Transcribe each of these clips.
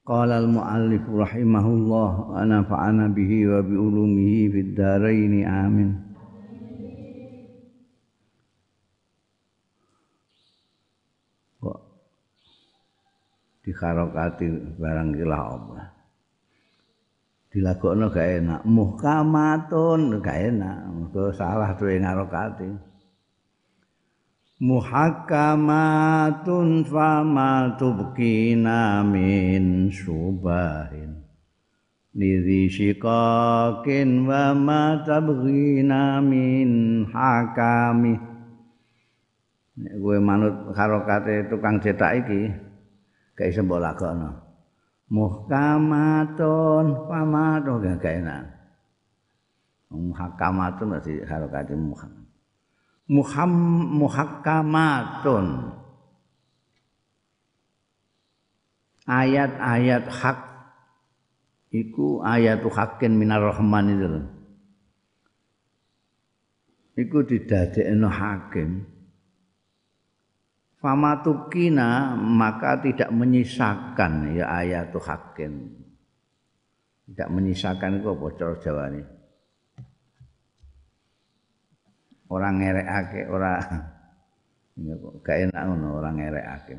Qala al-muallif rahimahullah wa nafa'ana bihi wa bi ulumihi fid dharain amin. Kok dikharokati barang kila apa? Dilagokno gak enak, muhkamatun gak enak, mergo salah duwe ngarokati. Muhakkamatun fama tubkina min subahin lidhi shikakin wa ma tabghina min hakami. Nek kowe manut harokate tukang cetak iki gak iso mbok lakono muhkamatun fama to gak enak. Muhakkamatun masih harokate muhakkamatun muham muhakkamatun. Ayat-ayat hak iku ayatu hakin minar rahman itu iku didadekno hakim. Famatukina maka tidak menyisakan ya ayatu hakin tidak menyisakan itu apa cara Jawa ini orang ngerekake ora. Gak enak ngono orang ngerekake.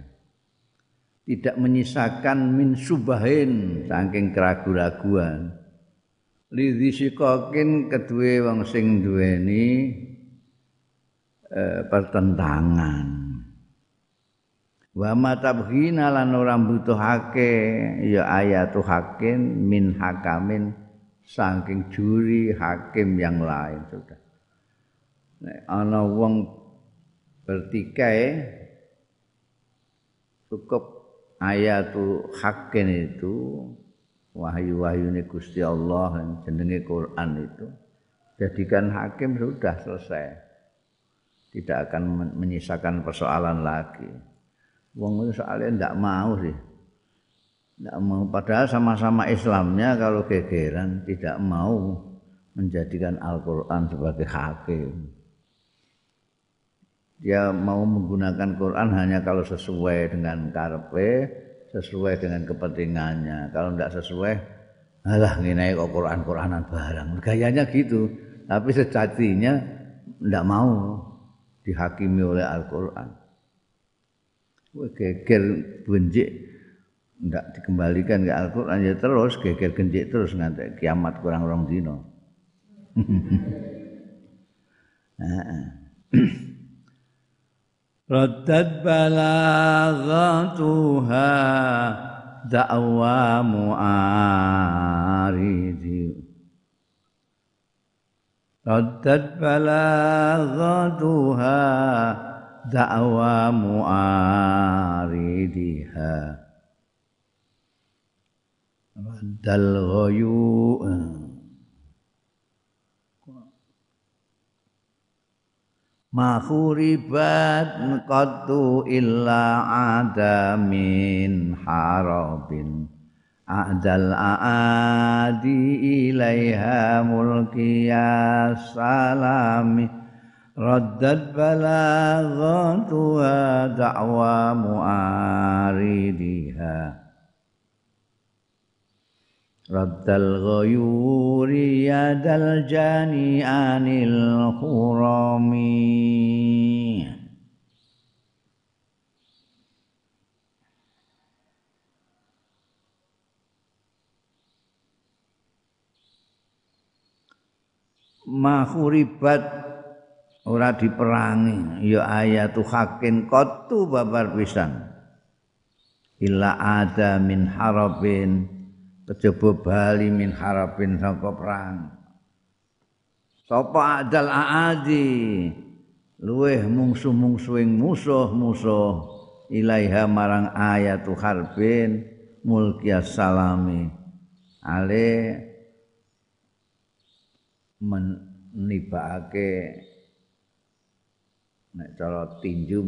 Tidak menyisakan min subahin saking keraguan-raguan lidhi sikokin kedua wong sing duweni e, pertentangan. Wa matabghina lan ora butuhake ya ayatu hakin min hakamin saking juri hakim yang lain sudah nek ana wong bertikai cukup ayatu hakin itu wahyu-wahyune Gusti Allah jenenge Quran itu jadikan hakim sudah selesai. Tidak akan menyisakan persoalan lagi. Wong itu soalnya ndak mau sih. Ndak mau. Padahal sama-sama Islamnya kalau gegeran tidak mau menjadikan Al-Quran sebagai hakim dia mau menggunakan Quran hanya kalau sesuai dengan karpe, sesuai dengan kepentingannya. Kalau tidak sesuai, alah ngene kok Quran-Quranan barang. Gayanya gitu. Tapi sejatinya tidak mau dihakimi oleh Al-Quran. Geger benjik tidak dikembalikan ke Al-Quran ya terus geger genjik terus nanti kiamat kurang orang dino. ردت بلاغتها دعوى معارض. ردت بلاغتها دعوى معارضها. رد الغيوء Mahuribat qattu illa ada min harabin Adal aadi ilaiha mulkiya salami Raddat balaghatuha da'wa mu'aridiha Raddal ghayuri yadal jani anil khurami. Mahuribat ora diperangi. Ya ayatu hakin qattu babar pisan. Illa ada min harabin kejaba bali min harapin saka perang. Sapa adal aadi? Luweh mungsu-mungsuing musuh-musuh. Ilaiha marang ayatu harbin mulki salami ale menibake nek cara tinju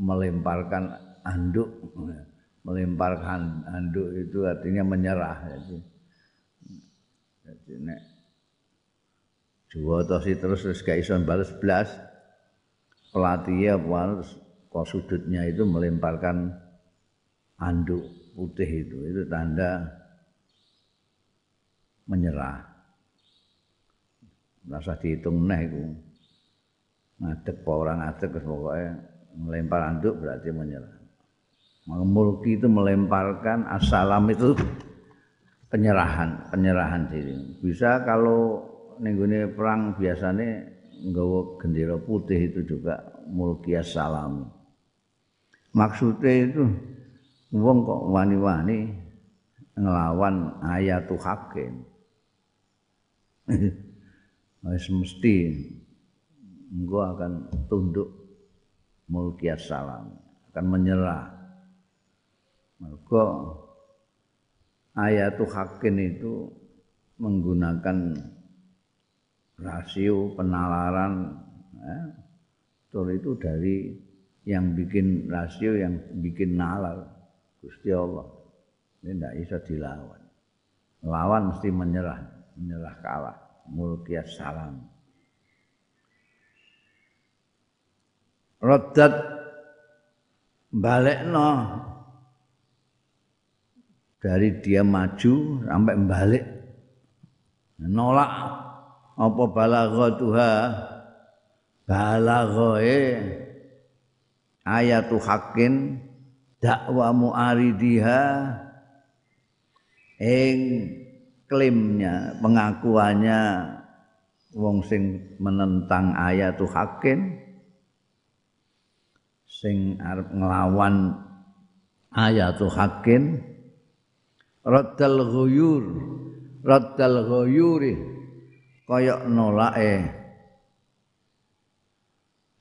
melemparkan anduk melemparkan anduk itu artinya menyerah jadi. Jadi nek Juwotosi terus terus gak iso balas belas pelatihnya harus kok sudutnya itu melemparkan anduk putih itu. Itu tanda menyerah. Rasa dihitung nah itu ngadek orang ngadek pokoknya melempar anduk berarti menyerah Mulki itu melemparkan asalam itu penyerahan penyerahan diri. Bisa kalau nenggone perang biasanya nggawa gendera putih itu juga mulki asalam maksudnya itu wong kok wani-wani ngelawan ayatu hakim wis mesti engko akan tunduk mulki salam akan menyerah maka ayatu hakim itu menggunakan rasio penalaran ya, itu dari yang bikin rasio yang bikin nalar. Gusti Allah. Ini tidak bisa dilawan. Lawan mesti menyerah menyerah kalah. Mulkiyas salam Rodat balekno dari dia maju sampai balik. Nolak apa balaghatuha? Balaghae ayatu hakin dakwa muaridiha. Ing klaimnya pengakuannya wong sing menentang ayatu hakin sing arep nglawan ayatu hakin raddal ghuyur raddal ghuyuri kaya nolake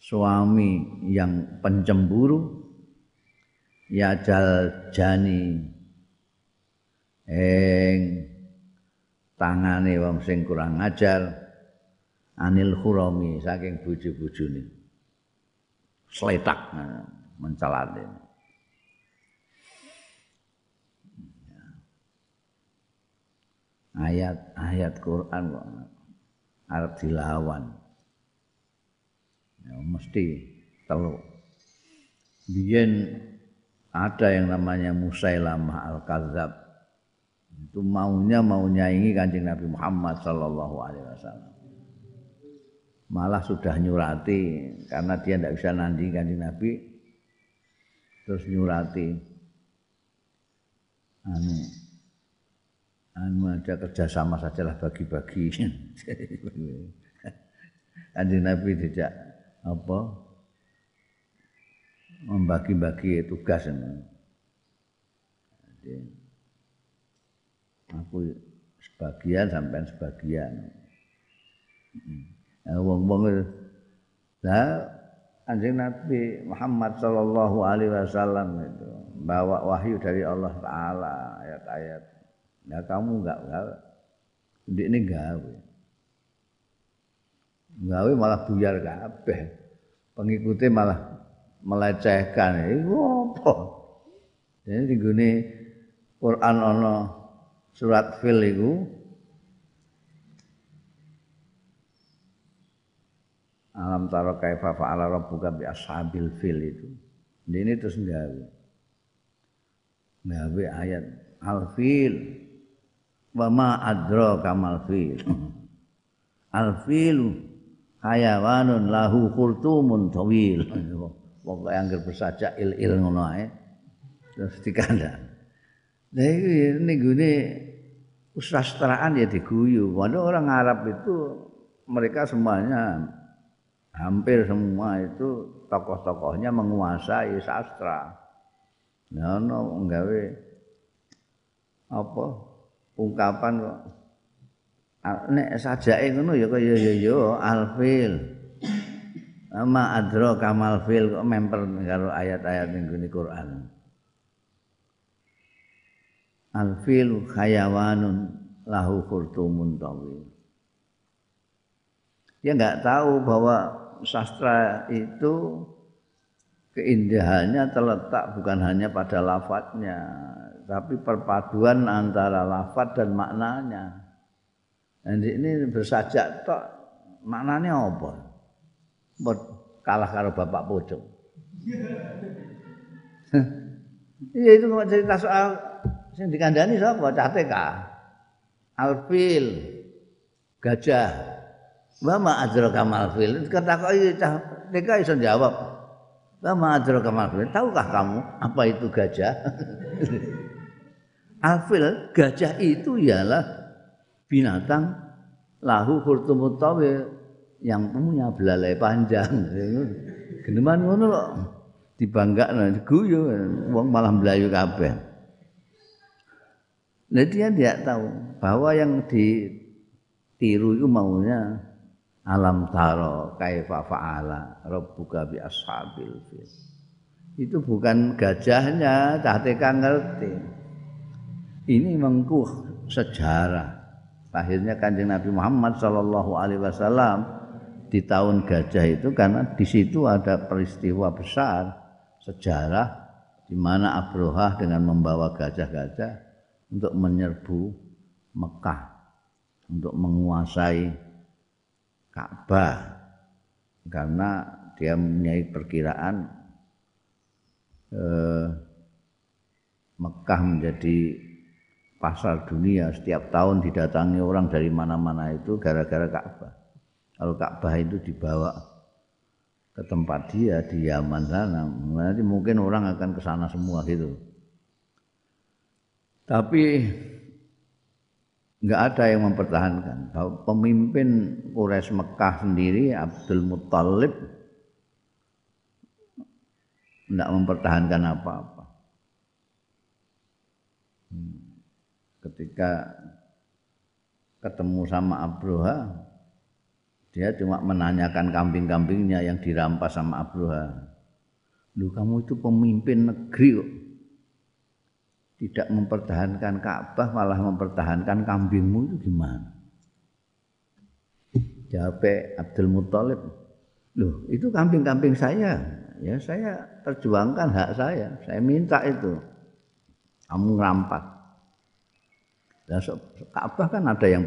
suami yang pencemburu ya jal jani ing tangane wong sing kurang ajar anil khurami saking bojo-bojone seletak mencelat Ayat-ayat Quran kok arep dilawan. Ya, mesti telu. Biyen ada yang namanya Musailamah Al-Kadzab. Itu maunya mau nyaingi Kanjeng Nabi Muhammad sallallahu alaihi wasallam. malah sudah nyurati karena dia tidak bisa nanding kanjeng Nabi terus nyurati anu anu ada kerjasama sajalah bagi-bagi kanjeng Nabi tidak apa membagi-bagi tugas Jadi, aku sebagian sampai sebagian hmm. wong-wong lah anjing Nabi Muhammad sallallahu alaihi wasallam itu bawa wahyu dari Allah taala ayat-ayat. Nah kamu enggak gawe. Ndik ini gawe. Gawe malah buyar kabeh. Pengikutnya malah melecehkan. Iku apa? Jadi gini Quran ana surat fil iku alam taro kaifa fa'ala rabbuka bi ashabil fil itu. Ini terus gawe. Gawe ayat al fil wa ma adra kamal fil. Al filu hayawanun lahu khultumun tawil. Pokoke angger bersajak il-il ngono ae. Terus dikandang. Nah ini, ini gini usastraan ya diguyu. Waduh orang Arab itu mereka semuanya hampir semua itu tokoh-tokohnya menguasai sastra. Nah, no, nggawe apa ungkapan kok nek sajake ngono ya kaya ya ya alfil. Ama adro kamal fil kok memper karo ayat-ayat ning Quran. Al-fil khayawanun lahu khurtumun tawil. Dia nggak tahu bahwa sastra itu keindahannya terletak bukan hanya pada lafadznya, tapi perpaduan antara lafadz dan maknanya. Dan ini bersajak tok maknanya apa? Kalah karo bapak pojok. Iya itu cerita soal sing dikandani sapa? Cah TK. Alfil gajah. Wa ma adra kamal fil. Katakoki cah TK iso jawab. Wa ma adra kamal fil. Tahukah kamu apa itu gajah? Alfil gajah itu ialah binatang lahu khurtumut yang punya belalai panjang. Geneman ngono kok dibanggakno guyu wong malah mlayu kabeh. Nah dia tidak tahu bahwa yang ditiru itu maunya alam taro kaifa fa'ala rabbuka bi ashabil fil. Itu bukan gajahnya, cah ngerti. Ini mengkuh sejarah. Akhirnya kanjeng Nabi Muhammad Shallallahu Alaihi Wasallam di tahun gajah itu karena di situ ada peristiwa besar sejarah di mana Abrohah dengan membawa gajah-gajah untuk menyerbu Mekah untuk menguasai Ka'bah karena dia mempunyai perkiraan eh, Mekah menjadi pasar dunia setiap tahun didatangi orang dari mana-mana itu gara-gara Ka'bah. Kalau Ka'bah itu dibawa ke tempat dia di Yaman sana. Nanti mungkin orang akan ke sana semua gitu. Tapi nggak ada yang mempertahankan. Pemimpin Quraisy Mekah sendiri Abdul Muttalib tidak mempertahankan apa-apa. Hmm. Ketika ketemu sama Abroha, dia cuma menanyakan kambing-kambingnya yang dirampas sama Abroha. Lu kamu itu pemimpin negeri kok. Tidak mempertahankan Ka'bah malah mempertahankan kambingmu itu gimana? Jawab Abdul Muthalib. Loh, itu kambing-kambing saya. Ya saya perjuangkan hak saya. Saya minta itu. Kamu ngerampas. Dan Ka'bah kan ada yang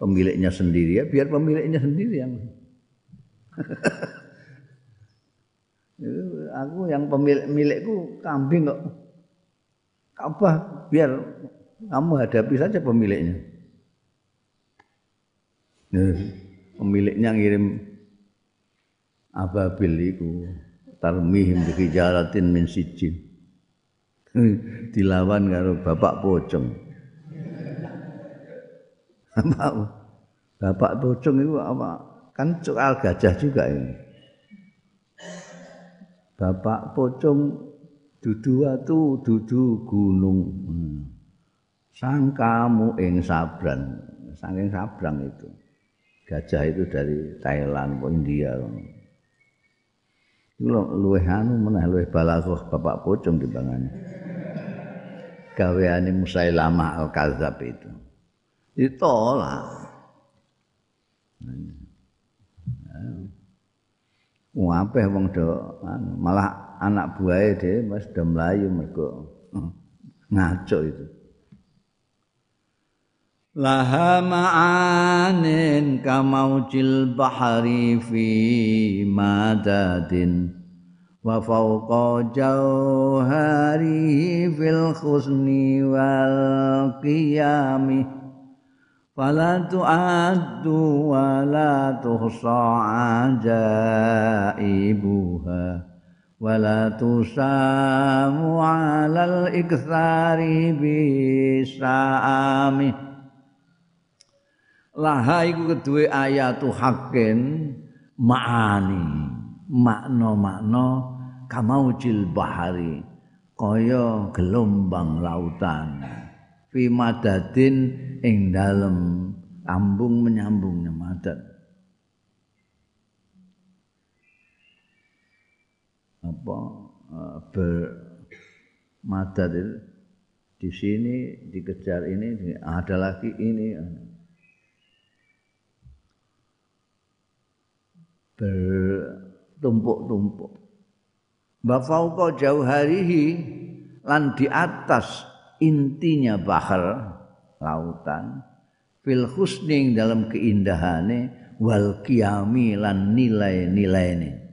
pemiliknya sendiri ya biar pemiliknya sendiri yang aku yang pemilik milikku kambing kok. Apa biar kamu hadapi saja pemiliknya. Nah, pemiliknya ngirim ababil itu tarmihim bihijaratin min sijin dilawan karo bapak pocong Bapak, Bapak Tocung itu apa? Kan soal gajah juga ini. Bapak Pocong dudu watu dudu gunung. Hmm. Sangkamu ing sabran. Saking sabrang itu. Gajah itu dari Thailand, India. Itu luweh anu meneh luweh balaghah Bapak Pocong timbangane. Gaweane Musailamah al-Kadzab itu ditolak. Wapeh wong do malah anak buahe dhewe wis do mlayu mergo ngaco itu. Laha ma'anin kamaujil bahari fi madadin wa fawqa jauhari fil khusni wal qiyamih wala tu'addu tuhsa tuhsa'a wa la tusamu alal bi bisa'ami laha iku kedua ayatu hakin ma'ani makna-makna kamaujil bahari kaya gelombang lautan. Fi madadin ing dalem ambung menyambungnya madad apa uh, ber madad itu di sini dikejar ini ada lagi ini. Bertumpuk-tumpuk. Bafauqa jauharihi lan di atas intinya bahar lautan fil husning dalam keindahane wal qiyami lan nilai-nilaine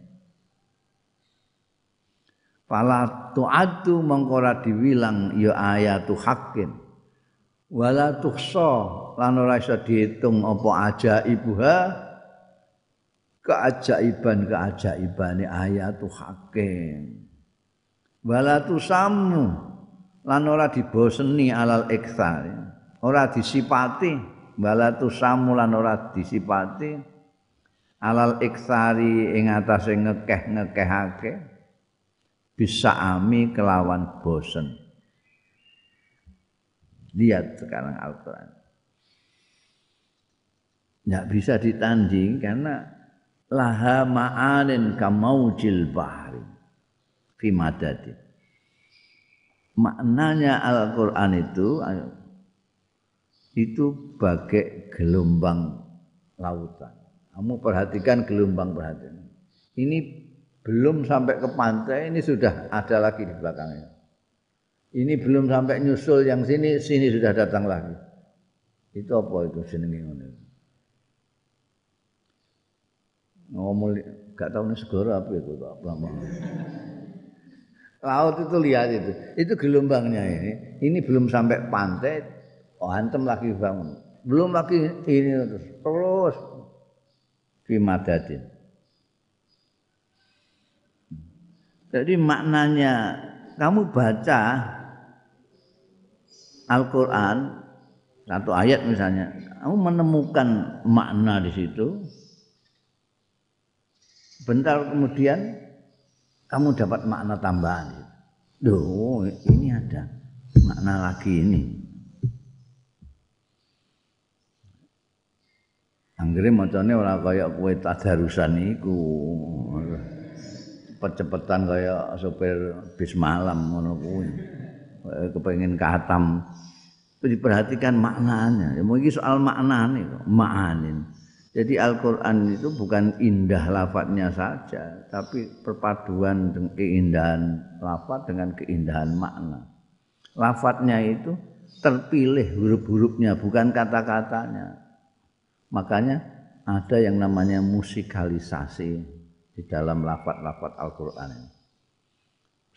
Fala tu'addu mengkora diwilang ya ayatu haqqin. Wala tuhsa lan ora iso diitung apa ajaibuha keajaiban keajaibane ayatu haqqin. Wala tusamu lan ora diboseni alal iktsar. Ora disipati wala tusamu lan ora disipati alal iktsari ing atase ngekeh-ngekehake. bisa ami kelawan bosen. Lihat sekarang Al-Quran. Tidak bisa ditanding karena laha ma'anin kamaujil bahri fi. Maknanya Al-Quran itu itu bagai gelombang lautan. Kamu perhatikan gelombang perhatian. Ini belum sampai ke pantai ini sudah ada lagi di belakangnya. Ini belum sampai nyusul yang sini, sini sudah datang lagi. Itu apa itu jenenge ngono. Ngomong gak tahu nih segoro apa itu apa Laut itu lihat itu, itu gelombangnya ini. Ini belum sampai pantai, oh antem lagi bangun. Belum lagi ini terus, terus. Fimadadin. Jadi maknanya kamu baca Al-Quran satu ayat misalnya, kamu menemukan makna di situ. Bentar kemudian kamu dapat makna tambahan. Duh, ini ada makna lagi ini. Anggere macane ora kaya kowe tadarusan iku. cepet-cepetan kaya sopir bis malam ngono kuwi. Kepengin katam. Diperhatikan maknanya. Ya mungkin soal maknane kok, ma'anin. Jadi Al-Qur'an itu bukan indah lafadznya saja, tapi perpaduan keindahan lafadz dengan keindahan makna. Lafadznya itu terpilih huruf-hurufnya, bukan kata-katanya. Makanya ada yang namanya musikalisasi. di dalam lafat-lafat Al-Quran ini.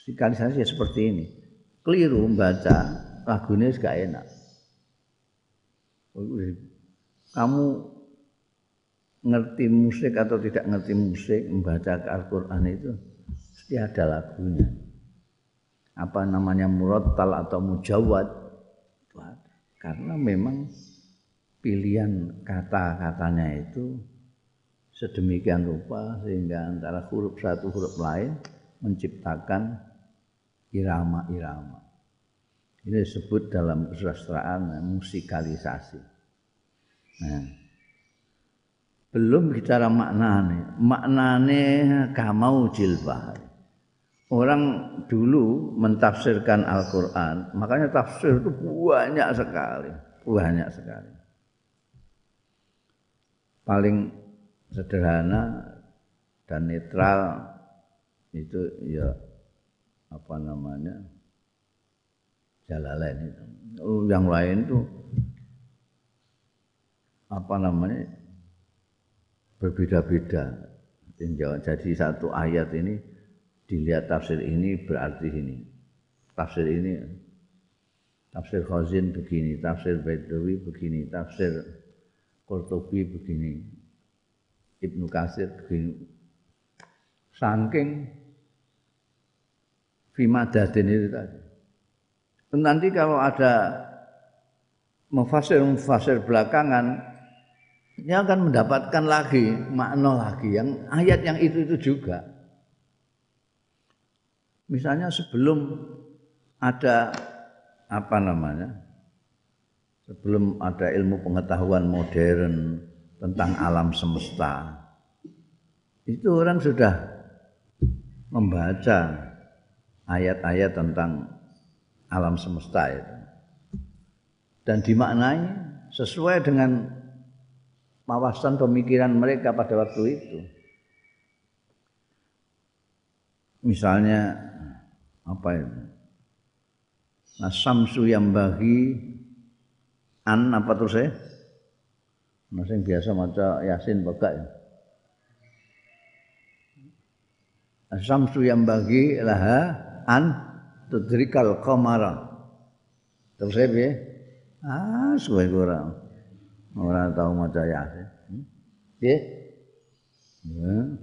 Musikalisasi ya seperti ini. Keliru membaca lagunya gak enak. Kamu ngerti musik atau tidak ngerti musik membaca Al-Quran itu pasti ada lagunya. Apa namanya murattal atau mujawad karena memang pilihan kata-katanya itu sedemikian rupa sehingga antara huruf satu huruf lain menciptakan irama-irama. Ini disebut dalam kesusastraan musikalisasi. Nah, belum bicara maknane. Maknane kamau jilbah. Orang dulu mentafsirkan Al-Quran, makanya tafsir itu banyak sekali, banyak sekali. Paling sederhana dan netral itu ya apa namanya jalalain itu. Yang lain tuh apa namanya berbeda-beda. Jadi satu ayat ini dilihat tafsir ini berarti ini. Tafsir ini tafsir Khazin begini, tafsir Baidawi begini, tafsir Qurtubi begini. Ibnu Kasir saking Fimadadin itu tadi. Nanti kalau ada mufasir-mufasir belakangan ini akan mendapatkan lagi makna lagi yang ayat yang itu itu juga. Misalnya sebelum ada apa namanya? Sebelum ada ilmu pengetahuan modern, tentang alam semesta. Itu orang sudah membaca ayat-ayat tentang alam semesta itu. dan dimaknai sesuai dengan wawasan pemikiran mereka pada waktu itu. Misalnya apa itu? Nah, samsu yang bagi an apa terus ya? Masing biasa maca Yasin bapak ya. Samsu yang bagi laha an tudrikal qamara. Terus ya Ah, suwe kurang. Ora tau maca Yasin. Nggih. Hmm?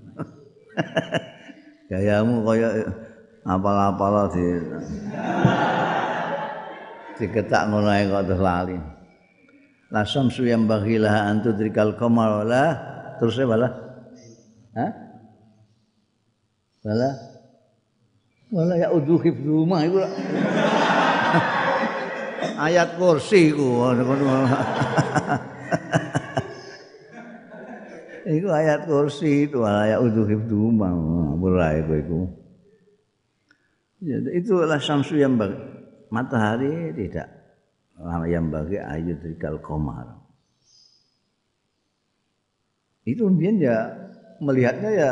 Gayamu kaya apal-apal di diketak ngono ae kok terus lali. La samsu yang bagilah antu drikal qamar wala terus wala. Hah? Wala. Wala ya udu hifdhuma iku. Ayat kursi ku. Iku ayat kursi itu ayat udu hifdhuma. Ora iku. Ya, itulah samsu yang bagi. Matahari tidak yang bagi ayu trikal komar. Itu kemudian ya melihatnya ya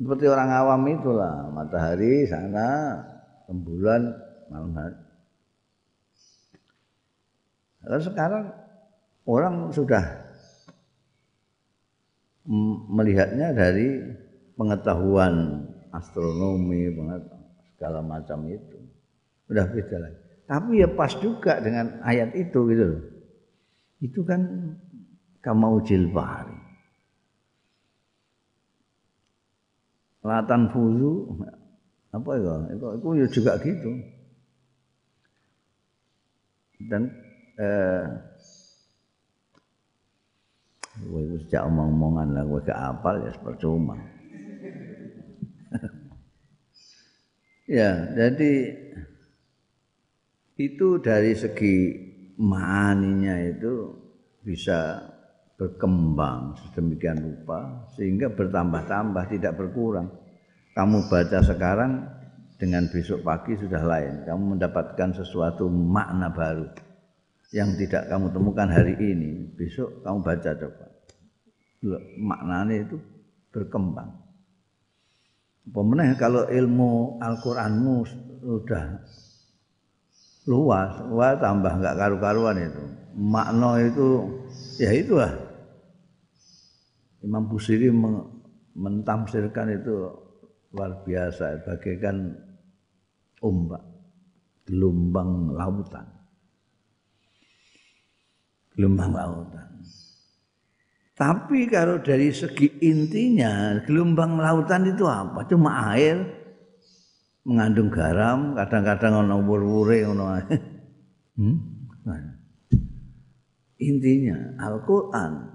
seperti orang awam itulah matahari sana rembulan malam hari. Lalu sekarang orang sudah melihatnya dari pengetahuan astronomi, segala macam itu. Udah beda lagi. Tapi ya pas juga dengan ayat itu gitu. Itu kan kamau jilbari. Latan fuzu apa ya? Itu, itu ya juga gitu. Dan eh Gue sejak omong-omongan lah, gue ke apal ya percuma. ya, jadi itu dari segi maninya itu bisa berkembang sedemikian rupa sehingga bertambah-tambah tidak berkurang. Kamu baca sekarang dengan besok pagi sudah lain. Kamu mendapatkan sesuatu makna baru yang tidak kamu temukan hari ini. Besok kamu baca coba. Maknanya itu berkembang. Pemenang kalau ilmu Al-Qur'anmu sudah luas, wah tambah nggak karu-karuan itu. Makna itu ya itulah. Imam Busiri mentamsirkan itu luar biasa, bagaikan ombak, gelombang lautan. Gelombang lautan. Tapi kalau dari segi intinya, gelombang lautan itu apa? Cuma air mengandung garam, kadang-kadang ana wur-wure ngono. Hmm? Intinya Al-Qur'an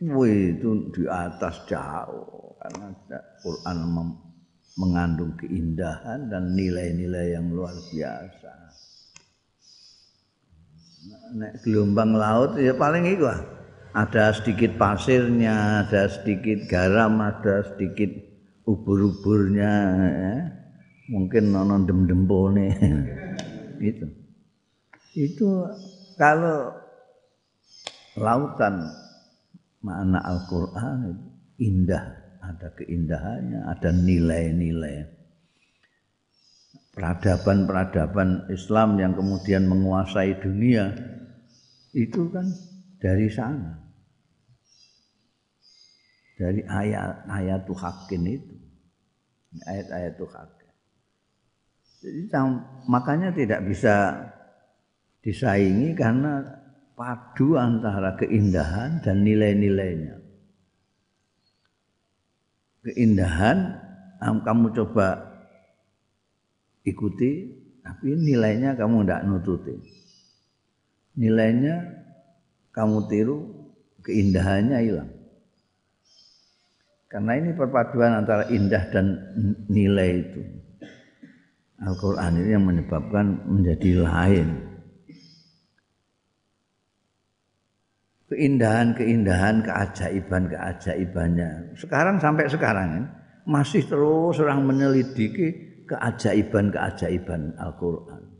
itu di atas jauh karena Al-Qur'an mengandung keindahan dan nilai-nilai yang luar biasa. Nek gelombang laut ya paling itu. Ada sedikit pasirnya, ada sedikit garam, ada sedikit ubur-uburnya. Ya mungkin nono dem dempone itu. Itu kalau lautan makna Al-Quran indah ada keindahannya ada nilai-nilai. Peradaban-peradaban Islam yang kemudian menguasai dunia itu kan dari sana. Dari ayat-ayat Tuhakin itu. Ayat-ayat Tuhakin jadi makanya tidak bisa disaingi karena padu antara keindahan dan nilai-nilainya. Keindahan kamu coba ikuti, tapi nilainya kamu tidak nututi. Nilainya kamu tiru, keindahannya hilang. Karena ini perpaduan antara indah dan nilai itu. Al-Quran ini yang menyebabkan menjadi lain. Keindahan-keindahan, keajaiban-keajaibannya. Sekarang sampai sekarang ya, masih terus orang menyelidiki keajaiban-keajaiban Al-Quran.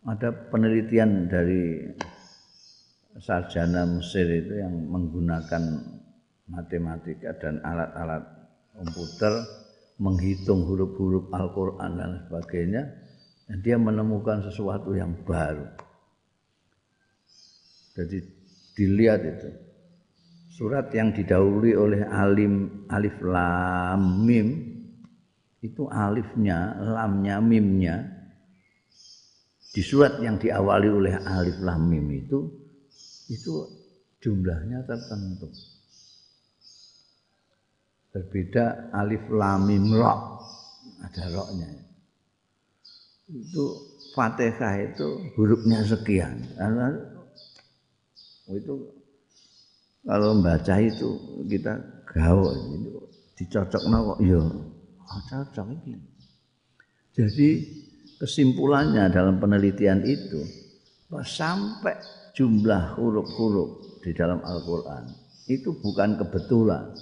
ada penelitian dari sarjana Mesir itu yang menggunakan matematika dan alat-alat komputer menghitung huruf-huruf Al-Quran dan sebagainya dan dia menemukan sesuatu yang baru jadi dilihat itu surat yang didahului oleh alim alif lam mim itu alifnya lamnya mimnya di surat yang diawali oleh alif lam mim itu itu jumlahnya tertentu. Berbeda alif lam mim ada roknya. Itu Fatihah itu hurufnya sekian. Karena itu kalau membaca itu kita gaul itu dicocok kok ya oh, cocok ini. Jadi kesimpulannya dalam penelitian itu sampai jumlah huruf-huruf di dalam Al-Quran itu bukan kebetulan.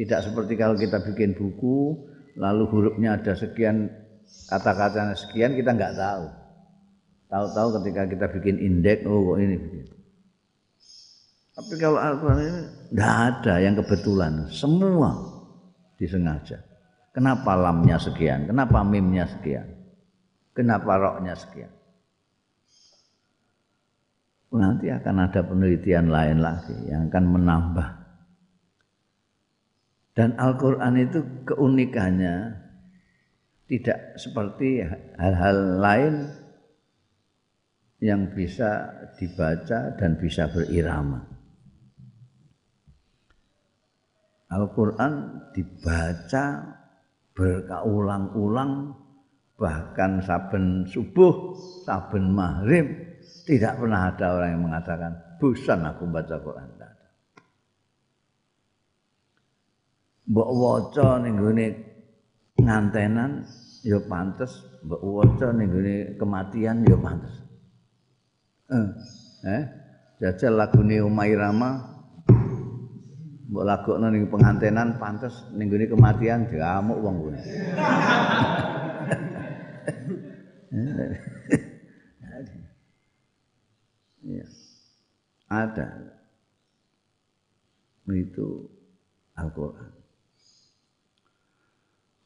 Tidak seperti kalau kita bikin buku, lalu hurufnya ada sekian, kata-katanya sekian, kita nggak tahu. Tahu-tahu ketika kita bikin indeks, oh kok ini begitu. Tapi kalau Al-Quran ini tidak ada yang kebetulan, semua disengaja. Kenapa lamnya sekian? Kenapa mimnya sekian? Kenapa roknya sekian? nanti akan ada penelitian lain lagi yang akan menambah. Dan Al-Quran itu keunikannya tidak seperti hal-hal lain yang bisa dibaca dan bisa berirama. Al-Quran dibaca berkaulang-ulang bahkan saben subuh, saben maghrib, tidak pernah ada orang yang mengatakan bosan aku baca Quran. Tidak ada. Mbok waca ning gone ngantenan ya pantes, mbok waca ning gone kematian ya pantes. Eh, eh jajal lagune Umairama mbok lagokno ning pengantenan pantes ning gone kematian diamuk wong kuwi. Ya. Ada. Itu Al-Quran.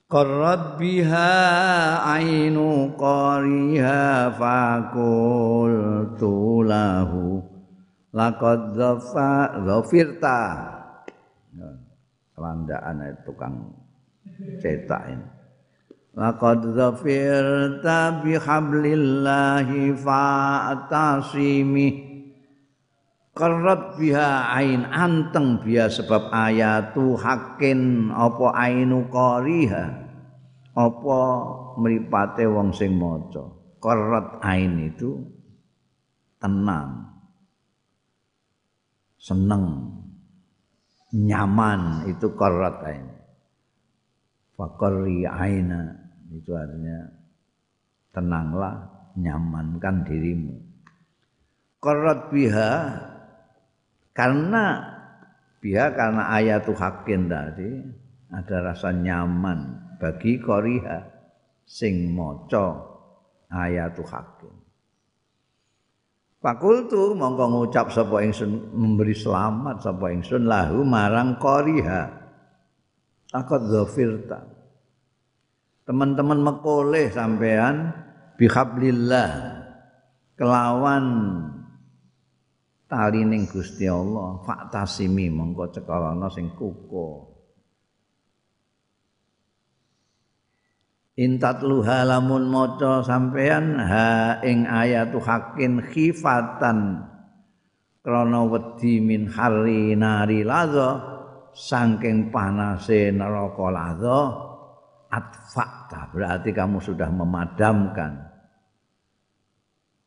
Qarrat biha ainu qariha fakul tulahu. Laqad dhafirta kelandaan itu tukang cetak ini. Laqad dhafirta bihablillahi fa'tasimi Karat biha ain anteng biha sebab ayatu hakin apa ainu qariha apa mripate wong sing maca. Karat ain itu tenang seneng nyaman itu karat ain. Faqarri aina itu artinya tenanglah nyamankan dirimu. Qarat biha karena biha karena ayatu hakin tadi ada rasa nyaman bagi koriha sing maca ayatu hakin Fakultu mongko ngucap sapa ingsun memberi selamat sapa ingsun lahu marang koriha. Takut zafirta teman-teman mekoleh sampean bihablillah kelawan tali ning Gusti Allah faktasimi mongko cekalana sing kuko Intat luha lamun maca sampean ha ing ayatu hakin khifatan krana wedi min hari nari ladha saking panase neraka ladha atfakta berarti kamu sudah memadamkan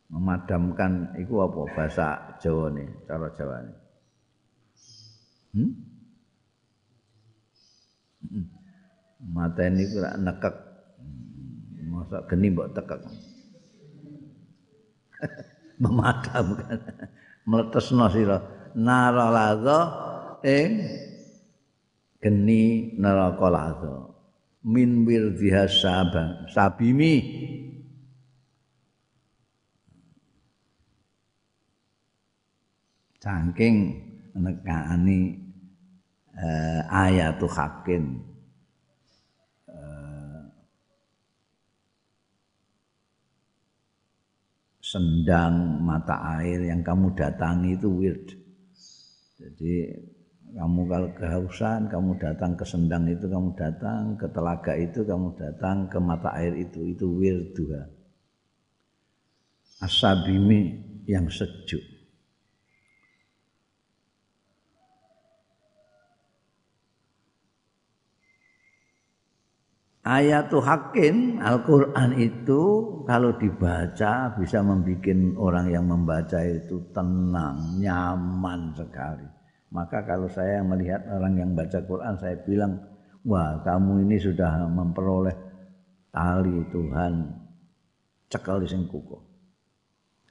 memadamkan itu apa bahasa Jawa nih cara Jawa nih hmm? hmm. mata ini kurang nekek. Masa geni mbok tekek. Memadamkan. Sira. Naralaza ing geni neraka ladha. Min wirdiha sabimi saking nekani eh, ayatu hakin eh, sendang mata air yang kamu datangi itu weird. Jadi kamu kalau kehausan kamu datang ke sendang itu kamu datang ke telaga itu kamu datang ke mata air itu itu wirduha asabimi yang sejuk Ayatul Hakim Al-Quran itu kalau dibaca bisa membuat orang yang membaca itu tenang, nyaman sekali. Maka kalau saya melihat orang yang baca Quran, saya bilang, wah kamu ini sudah memperoleh tali Tuhan cekal di singkuko.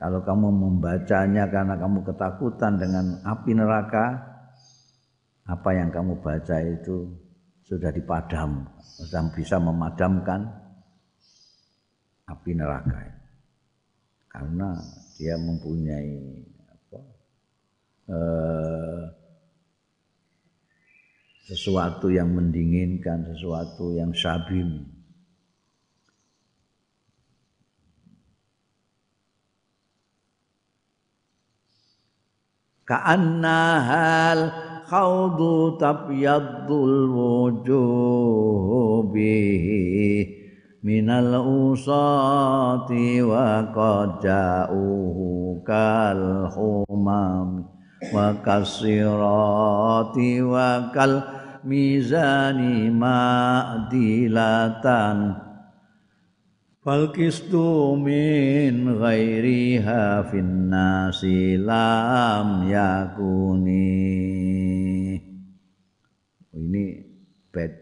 Kalau kamu membacanya karena kamu ketakutan dengan api neraka, apa yang kamu baca itu sudah dipadam, sudah bisa memadamkan api neraka. Karena dia mempunyai apa, eh, sesuatu yang mendinginkan, sesuatu yang sabim. Ka'annahal khawdu tabyaddul wujuh minal usati wa qad ja'uhu kal humam wa kasirati wa kal mizani ma'dilatan fal kistu min ghairiha fin nasi lam yakuni ini bed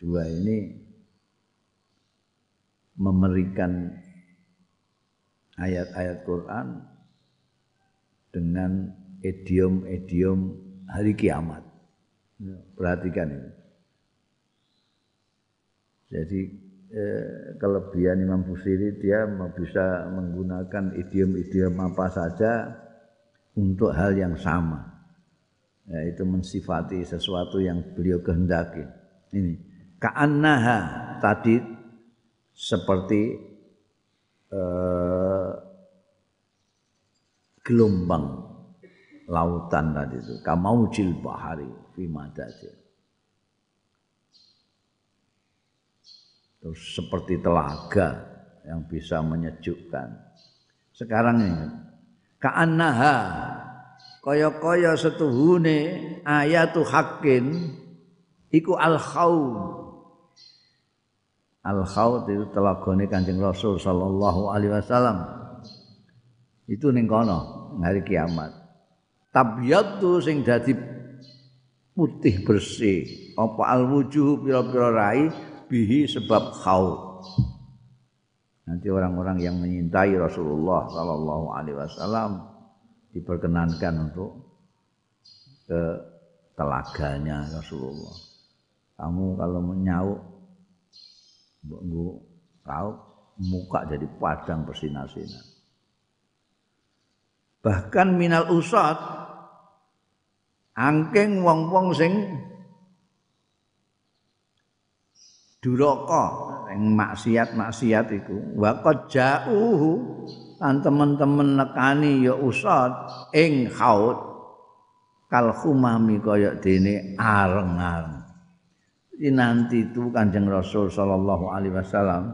dua ini memberikan ayat-ayat Quran dengan idiom-idiom hari kiamat Ya, perhatikan ini. Jadi eh, kelebihan Imam Busiri dia bisa menggunakan idiom-idiom apa saja untuk hal yang sama. Yaitu mensifati sesuatu yang beliau kehendaki. Ini ka'annaha tadi seperti eh, gelombang lautan tadi itu kamaujil bahari fi madajir. Terus seperti telaga yang bisa menyejukkan. Sekarang ini ka'annaha kaya-kaya setuhune ayatu hakin iku al-khawd. Al-khawd itu telagane Kanjeng Rasul sallallahu alaihi wasallam. Itu ning kono hari kiamat. Tabyatu sing dadi putih bersih apa al wujuh pira-pira rai bihi sebab khaut nanti orang-orang yang menyintai Rasulullah sallallahu alaihi wasallam diperkenankan untuk ke telaganya Rasulullah kamu kalau menyauk mbok rauk muka jadi padang bersinar-sinar. Bahkan minal usat angking wong-wong sing duraka sing maksiat-maksiat iku. Wa qad ja'uhu lan teman-teman nekani ya usad ing khaut kal khumami kaya dene areng-areng nanti itu Kanjeng Rasul sallallahu alaihi wasallam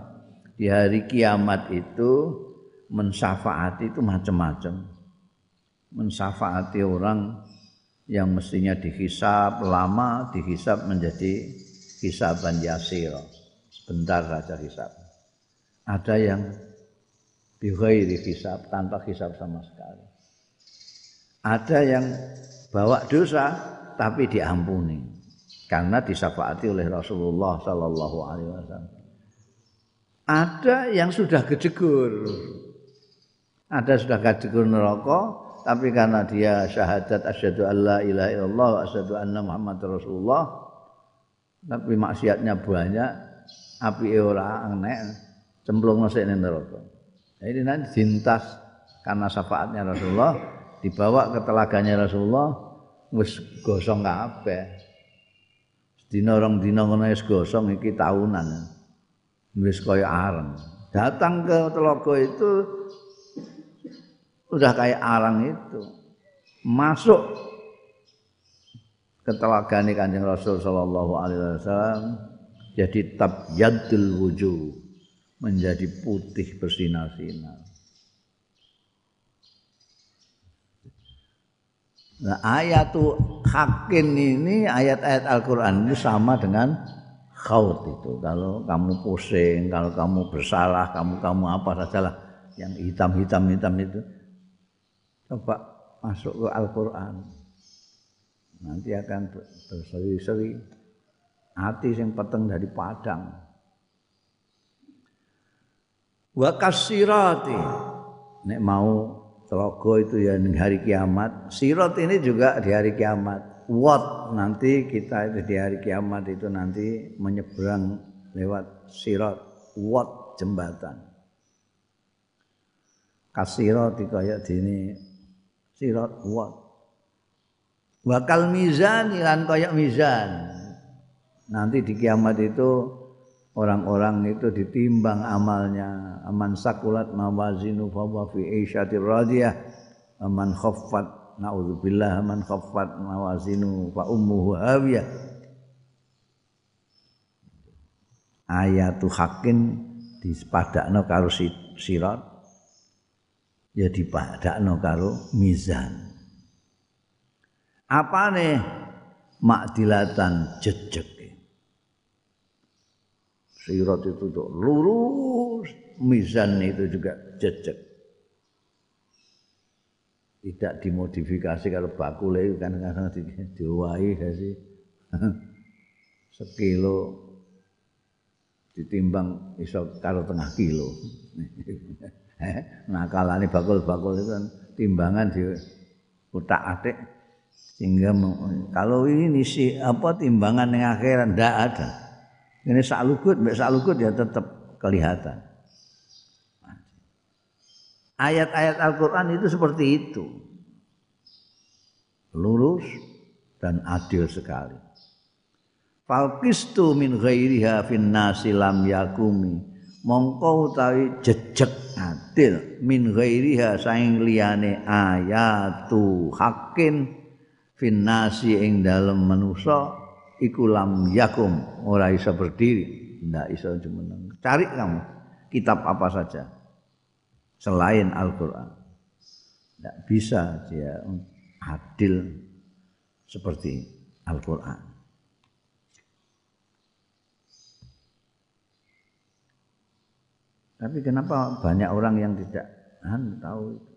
di hari kiamat itu mensafaati itu macam-macam. Mensafaati orang yang mestinya dihisap lama dihisap menjadi hisaban yasir. Sebentar saja hisap. Ada yang bighairi hisap tanpa hisap sama sekali. Ada yang bawa dosa tapi diampuni karena disafaati oleh Rasulullah sallallahu alaihi wasallam. Ada yang sudah gejegur ada sudah gejegur neraka tapi karena dia syahadat asyhadu alla ilaha illallah wa asyhadu anna muhammad rasulullah tapi maksiatnya banyak api ora enek cemplung nang neraka. Jadi nanti dintas karena syafaatnya Rasulullah dibawa ke telaganya Rasulullah wis gosong kabeh dina rong dina ngono wis gosong iki tahunan. Wis kaya areng datang ke telaga itu udah kayak arang itu. Masuk ke telagane Kanjeng Rasul sallallahu alaihi wasallam jadi tabyadul wujuh menjadi putih bersinar-sinar Nah, ayatu hakin ini ayat-ayat Al-Qur'an ini sama dengan khaut itu. Kalau kamu pusing, kalau kamu bersalah, kamu kamu apa sajalah yang hitam-hitam hitam itu coba masuk ke Al-Qur'an. Nanti akan berseri-seri hati yang peteng dari padang. Wa kasirati nek mau Telaga itu ya hari kiamat. Sirat ini juga di hari kiamat. Wat nanti kita itu di hari kiamat itu nanti menyeberang lewat sirat. Wat jembatan. Kasirat kaya dini sirat wat. Wakal mizan lan kaya mizan. Nanti di kiamat itu orang-orang itu ditimbang amalnya. Aman sakulat mawazinu fa wa fi isyatir radiyah aman khaffat naudzubillah aman khaffat mawazinu fa ummuhu hawiyah. Ayatu hakin dispadakno karo sirat. Ya dipadakno karo mizan. Apane makdilatan jejeg Sirat itu tuh lurus, mizan itu juga jejak. Tidak dimodifikasi kalau bakule itu kan kadang di, diwai sih sekilo ditimbang iso karo tengah kilo. nah kalane bakul-bakul itu kan timbangan di utak atik sehingga kalau ini si apa timbangan yang akhiran ndak ada. Ini sak lukut, sak lukut ya tetap kelihatan. Ayat-ayat Al-Quran itu seperti itu. Lurus dan adil sekali. Falkistu min ghairiha fin nasi lam yakumi. Mongko utawi jejeg adil min ghairiha saing liyane ayatu hakin fin nasi ing dalem manusa iku lam yakum. Ora iso berdiri. Ndak iso jumeneng cari kamu. Kitab apa saja. Selain Al-Qur'an. Ndak bisa dia adil seperti Al-Qur'an. Tapi kenapa banyak orang yang tidak tahu itu?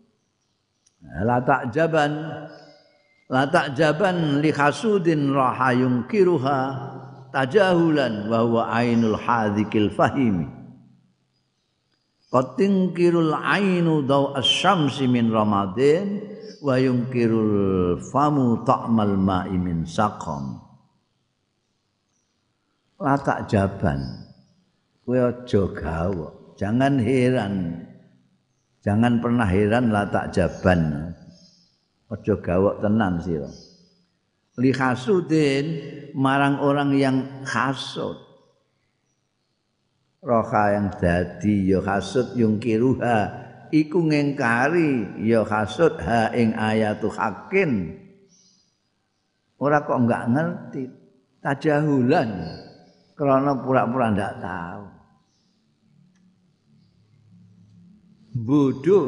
La ta'jaban la ta'jaban li hasudin raha yungkiruha tajahulan wa huwa ainul hadikil fahimi. Qatingkirul ainu daw asyamsi min ramadin wa yungkirul famu ta'mal ma'i min saqam. La ta'jaban. Kowe aja gawa jangan heran. Jangan pernah heran la ta'jaban aja gawok tenan sira. Li hasudin marang orang yang hasud roha yang dadi ya hasud yung kiruha iku ngengkari ya hasud ha ing ayatu hakin ora kok enggak ngerti. Tajahulan. Karena pura-pura ndak tahu. Bodoh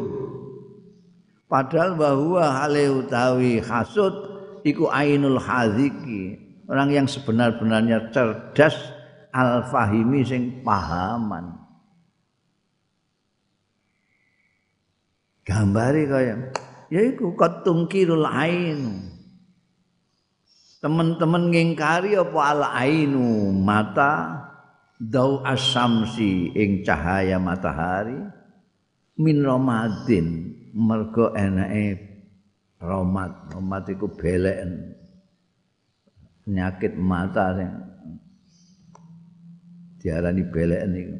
Padahal bahwa hale utawi hasud iku ainul haziki, orang yang sebenar-benarnya cerdas al-fahimi sing pahaman. Gambari kaya yaiku katungkirul ainu. Teman-teman ngingkari apa al ainu mata dau asamsi ing cahaya matahari min ramadin mergo enake romat. Romat iku beleken penyakit mata sing diarani beleken iku.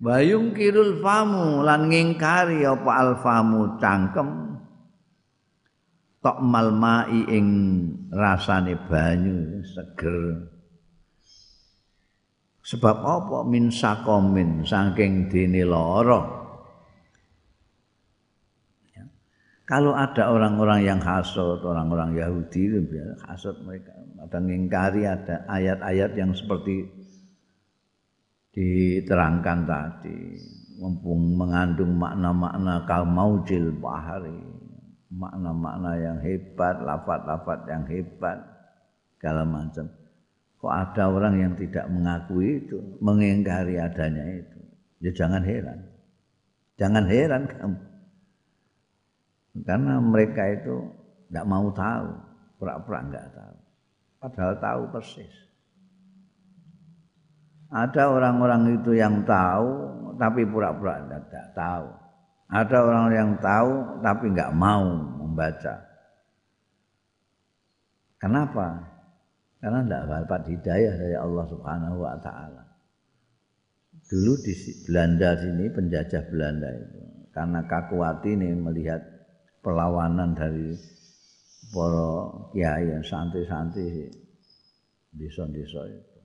Bayung kirul famu lan ngingkari apa alfamu cangkem tok malmai ing rasane banyu seger. Sebab apa? Min sakomin saking dene lara kalau ada orang-orang yang hasut orang-orang Yahudi itu hasut mereka. Ada ngingkari ada ayat-ayat yang seperti diterangkan tadi. Mumpung mengandung makna-makna kal maujil bahari. Makna-makna yang hebat lafat-lafat yang hebat segala macam. Kok ada orang yang tidak mengakui itu mengingkari adanya itu? Ya jangan heran. Jangan heran kamu karena mereka itu tidak mau tahu pura-pura enggak tahu. Padahal tahu persis. Ada orang-orang itu yang tahu tapi pura-pura tidak tahu. Ada orang yang tahu tapi enggak mau membaca. Kenapa? Karena tidak dapat hidayah dari Allah Subhanahu wa taala. Dulu di Belanda sini penjajah Belanda itu karena Kakuati ini melihat perlawanan dari para kiai yang santri-santri desa-desa itu.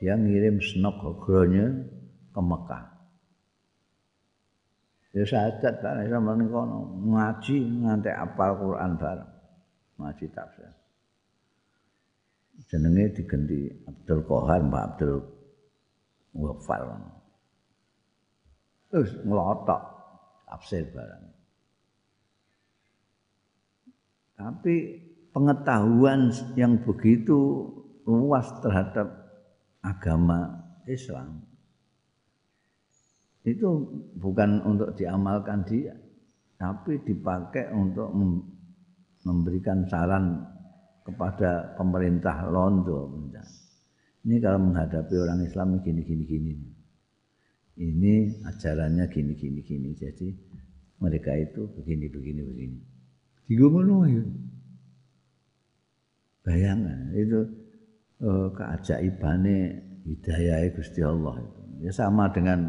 Dia ngirim senok hogronya ke Mekah. Ya sahadat kan sama kono ngaji nganti apal Quran bareng ngaji tafsir. Jenenge diganti Abdul Qahar Mbak Abdul Wafal. Terus ngelotok tafsir barang. Tapi pengetahuan yang begitu luas terhadap agama Islam itu bukan untuk diamalkan dia, tapi dipakai untuk memberikan saran kepada pemerintah Londo. Ini kalau menghadapi orang Islam gini gini gini. Ini ajarannya gini gini gini. Jadi mereka itu begini begini begini. Ngono ya. Bayangan itu uh, keajaibane hidayah Gusti Allah itu. Ya sama dengan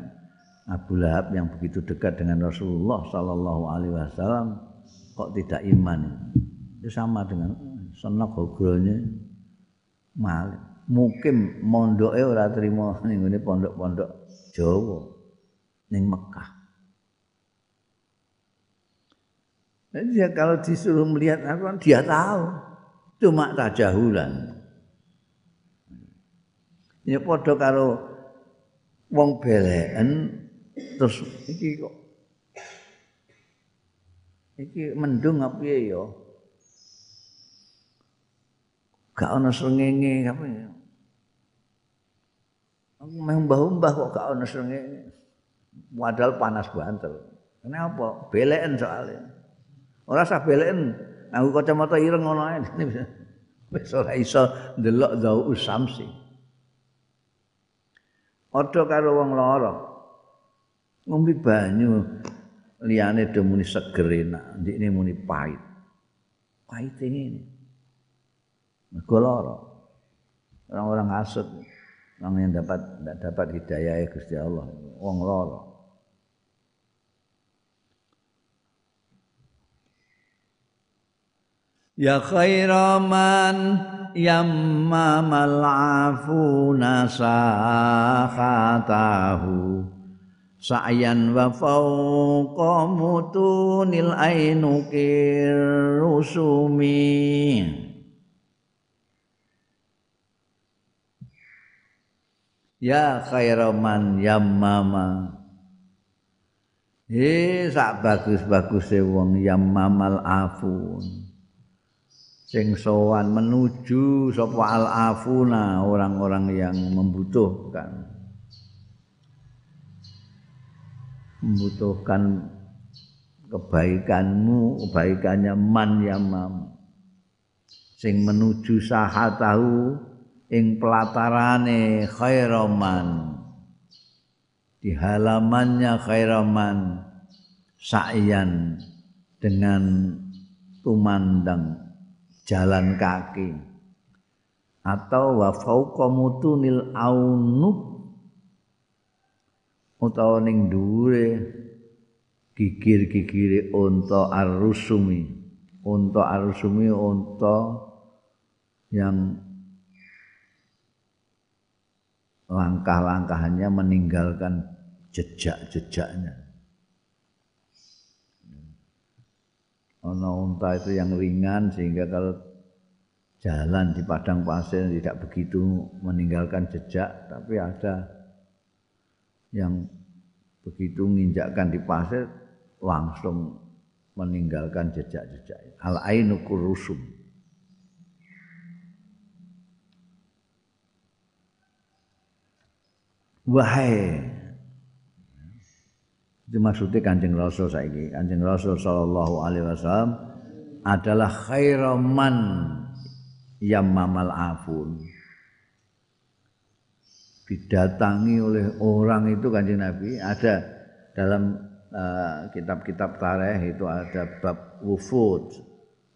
Abu Lahab yang begitu dekat dengan Rasulullah Sallallahu Alaihi Wasallam kok tidak iman itu sama dengan senok hogronya malik mungkin mondoke ora terima ngene pondok-pondok Jawa ning Mekah Jadi ya kalau disuruh melihat Al-Quran, dia tahu. Cuma tajahulan. Ya podo karo wong beleken terus iki kok iki mendung apa ya gak ana srengenge apa ya aku mbah-mbah kok gak ana srengenge padahal panas banter. Kenapa beleken soalnya. Ora usah beleken. Aku kacamata ireng ngono ae. Wis ora iso ndelok zau usamsi Odo karo wong lara. Ngombe banyu liyane do muni seger enak, ndikne muni pahit. Pahit ini. Mergo lara. Orang-orang hasud, orang yang dapat tidak dapat hidayah ya Gusti Allah, wong lara. Ya khairaman yammamal afuna sahatahu sa'yan wa fawqa mutunil ainuki rusumi ya khairaman yammama he sak bagus-baguse wong yammamal afun. Sing sowan menuju sapa al afuna orang-orang yang membutuhkan. Membutuhkan kebaikanmu, kebaikannya man yamam. Sing menuju sahatahu ing pelatarane khairaman. Di halamannya khairaman sa'yan dengan tumandang jalan kaki atau wa fauqa mutunil aunuk utawa ning dhuwure gigir-gigire unta arusumi unta arusumi unta yang langkah-langkahnya meninggalkan jejak-jejaknya Ono unta itu yang ringan sehingga kalau jalan di padang pasir tidak begitu meninggalkan jejak, tapi ada yang begitu menginjakkan di pasir langsung meninggalkan jejak-jejak. Al ainu kurusum. Wahai itu maksudnya Kanjeng Rasul saiki. Kanjeng Rasul sallallahu alaihi wasallam adalah khairaman mamal afun. Didatangi oleh orang itu Kanjeng Nabi ada dalam uh, kitab-kitab tareh itu ada bab wufud.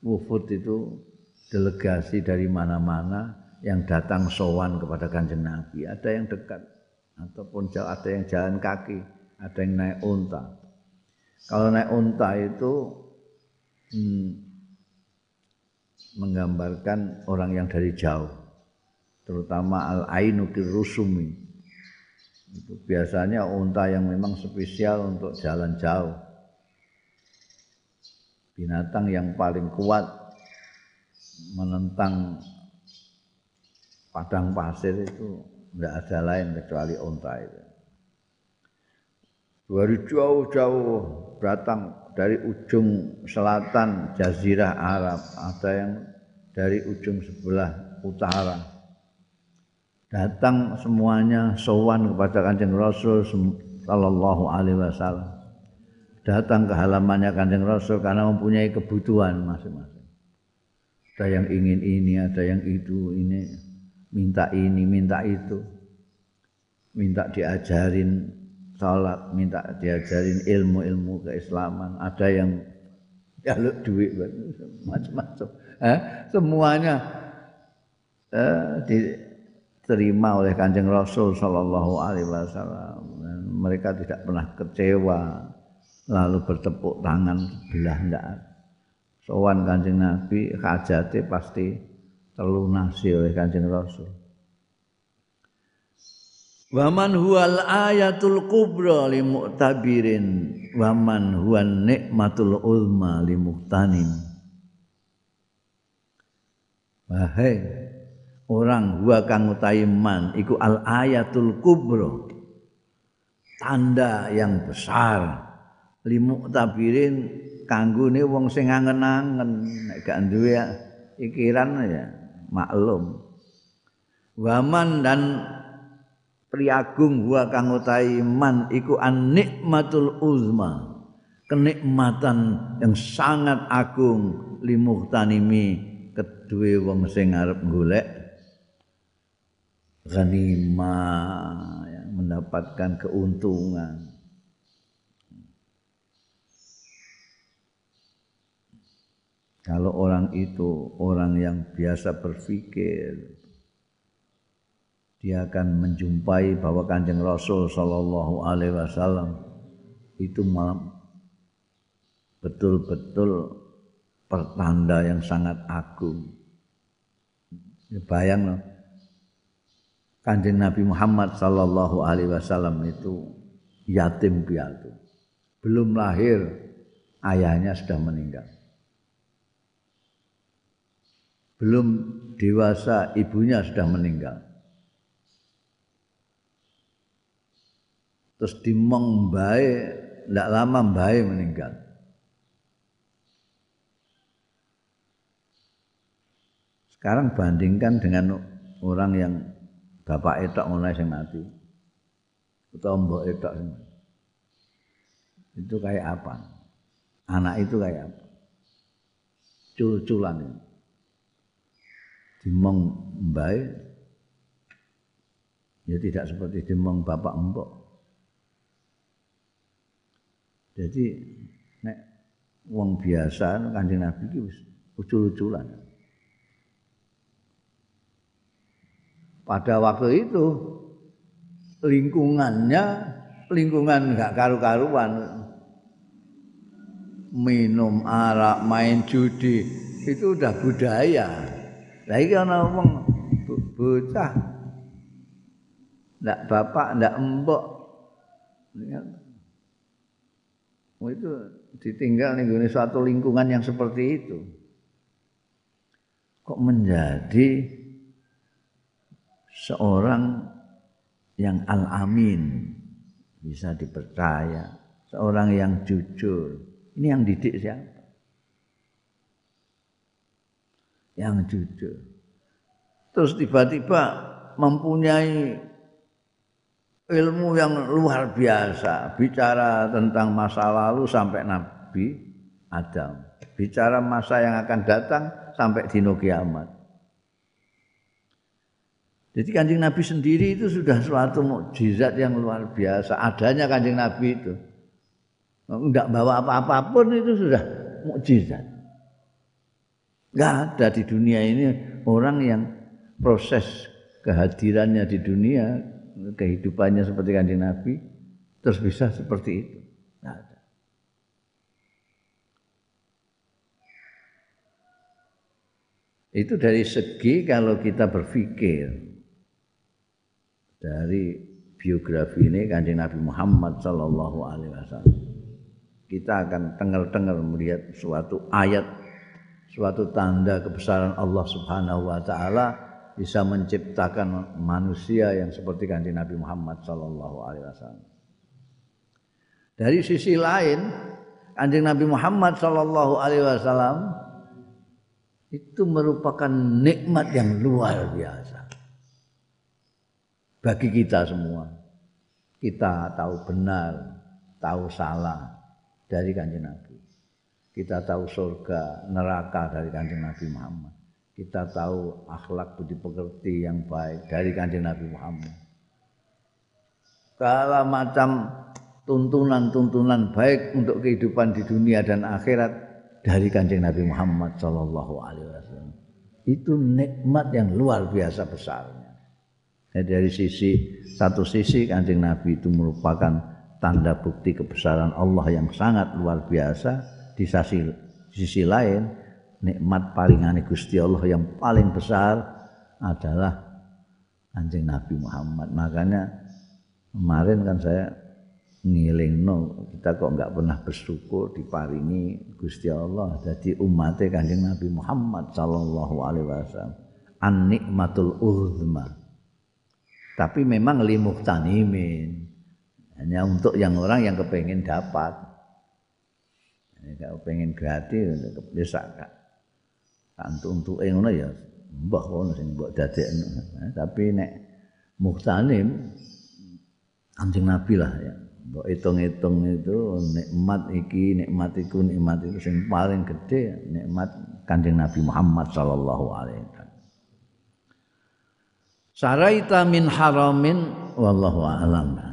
Wufud itu delegasi dari mana-mana yang datang sowan kepada Kanjeng Nabi. Ada yang dekat ataupun ada yang jalan kaki ada yang naik unta. Kalau naik unta itu hmm, menggambarkan orang yang dari jauh, terutama al ainu rusumi. Itu biasanya unta yang memang spesial untuk jalan jauh. Binatang yang paling kuat menentang padang pasir itu tidak ada lain kecuali unta itu. Dari jauh-jauh datang dari ujung selatan jazirah Arab. Ada yang dari ujung sebelah utara. Datang semuanya sowan kepada kanjeng Rasul sallallahu alaihi wasallam. Datang ke halamannya kanjeng Rasul karena mempunyai kebutuhan masing-masing. Ada yang ingin ini ada yang itu ini minta ini minta itu minta diajarin salat, minta diajarin ilmu-ilmu keislaman, ada yang jaluk duit macam-macam. Eh, semuanya eh, diterima oleh Kanjeng Rasul sallallahu alaihi wasallam. Mereka tidak pernah kecewa lalu bertepuk tangan sebelah ndak. Sowan Kanjeng Nabi hajate pasti terlunasi oleh Kanjeng Rasul. Waman huwal ayatul kubra li mu'tabirin. Waman huwan nikmatul ulma li muhtanin. Wahai orang huwa kang man iku al ayatul kubra. Tanda yang besar. Li mu'tabirin kanggone wong sing angen-angen. Nek gak duwe pikiran ya maklum. Waman dan priagung wa kang utahi man iku an nikmatul uzma kenikmatan yang sangat agung limuhtanimi kedue wong sing arep golek ghanimah mendapatkan keuntungan kalau orang itu orang yang biasa berpikir dia akan menjumpai bahwa Kanjeng Rasul sallallahu alaihi wasallam itu malam betul-betul pertanda yang sangat agung. Bayang loh. Kanjeng Nabi Muhammad sallallahu alaihi wasallam itu yatim piatu. Belum lahir ayahnya sudah meninggal. Belum dewasa ibunya sudah meninggal. terus dimong mbae ndak lama mbae meninggal. Sekarang bandingkan dengan orang yang bapak etok mulai sing mati atau mbok etok itu kayak apa? Anak itu kayak apa? Cul-culan ini dimong mbae ya tidak seperti dimong bapak mbok Jadi nek wong biasa Kanjeng Nabi iki wis ucul-uculan. Pada waktu itu lingkungannya lingkungan enggak karu-karuan. minum arak, main judi itu udah budaya. Lah iki ana wong bocah ndak bapak, ndak. Oh itu ditinggal nih suatu lingkungan yang seperti itu. Kok menjadi seorang yang al-amin bisa dipercaya, seorang yang jujur. Ini yang didik siapa? Yang jujur. Terus tiba-tiba mempunyai ilmu yang luar biasa, bicara tentang masa lalu sampai Nabi Adam, bicara masa yang akan datang sampai dino kiamat. Jadi kanjeng Nabi sendiri itu sudah suatu mukjizat yang luar biasa. Adanya kanjeng Nabi itu. Enggak bawa apa-apa pun itu sudah mukjizat. Enggak ada di dunia ini orang yang proses kehadirannya di dunia, kehidupannya seperti kanjeng Nabi, terus bisa seperti itu. Enggak ada. Itu dari segi kalau kita berpikir dari biografi ini kanjeng Nabi Muhammad Sallallahu Alaihi Wasallam. Kita akan tengel-tengel melihat suatu ayat, suatu tanda kebesaran Allah Subhanahu Wa Taala bisa menciptakan manusia yang seperti kanjeng Nabi Muhammad Sallallahu Alaihi Wasallam. Dari sisi lain, kanjeng Nabi Muhammad Sallallahu Alaihi Wasallam itu merupakan nikmat yang luar biasa bagi kita semua. Kita tahu benar, tahu salah dari kanjeng Nabi. Kita tahu surga, neraka dari kanjeng Nabi Muhammad. Kita tahu akhlak budi pekerti yang baik dari kanjeng Nabi Muhammad. Segala macam tuntunan-tuntunan baik untuk kehidupan di dunia dan akhirat dari kanjeng Nabi Muhammad Sallallahu Alaihi Wasallam. Itu nikmat yang luar biasa besar. Jadi dari sisi satu sisi kanjeng Nabi itu merupakan tanda bukti kebesaran Allah yang sangat luar biasa di sisi sisi lain nikmat paling Gusti Allah yang paling besar adalah kanjeng Nabi Muhammad. Makanya kemarin kan saya ngiling no kita kok nggak pernah bersyukur diparingi Gusti Allah jadi umatnya kanjeng Nabi Muhammad Sallallahu Alaihi Wasallam. An nikmatul uzma. Tapi memang limuk tanimin hanya untuk yang orang yang kepengen dapat kalau pengen gratis bisa kak. Untuk ngono ya mbah ngono sing mbok dadekno. Tapi nek muhtanim anjing nabi lah ya. Mbok hitung-hitung itu nikmat iki nikmat iku nikmat itu sing paling gede nikmat kanjeng Nabi Muhammad sallallahu alaihi wasallam. Saraita min haramin wallahu a'lam.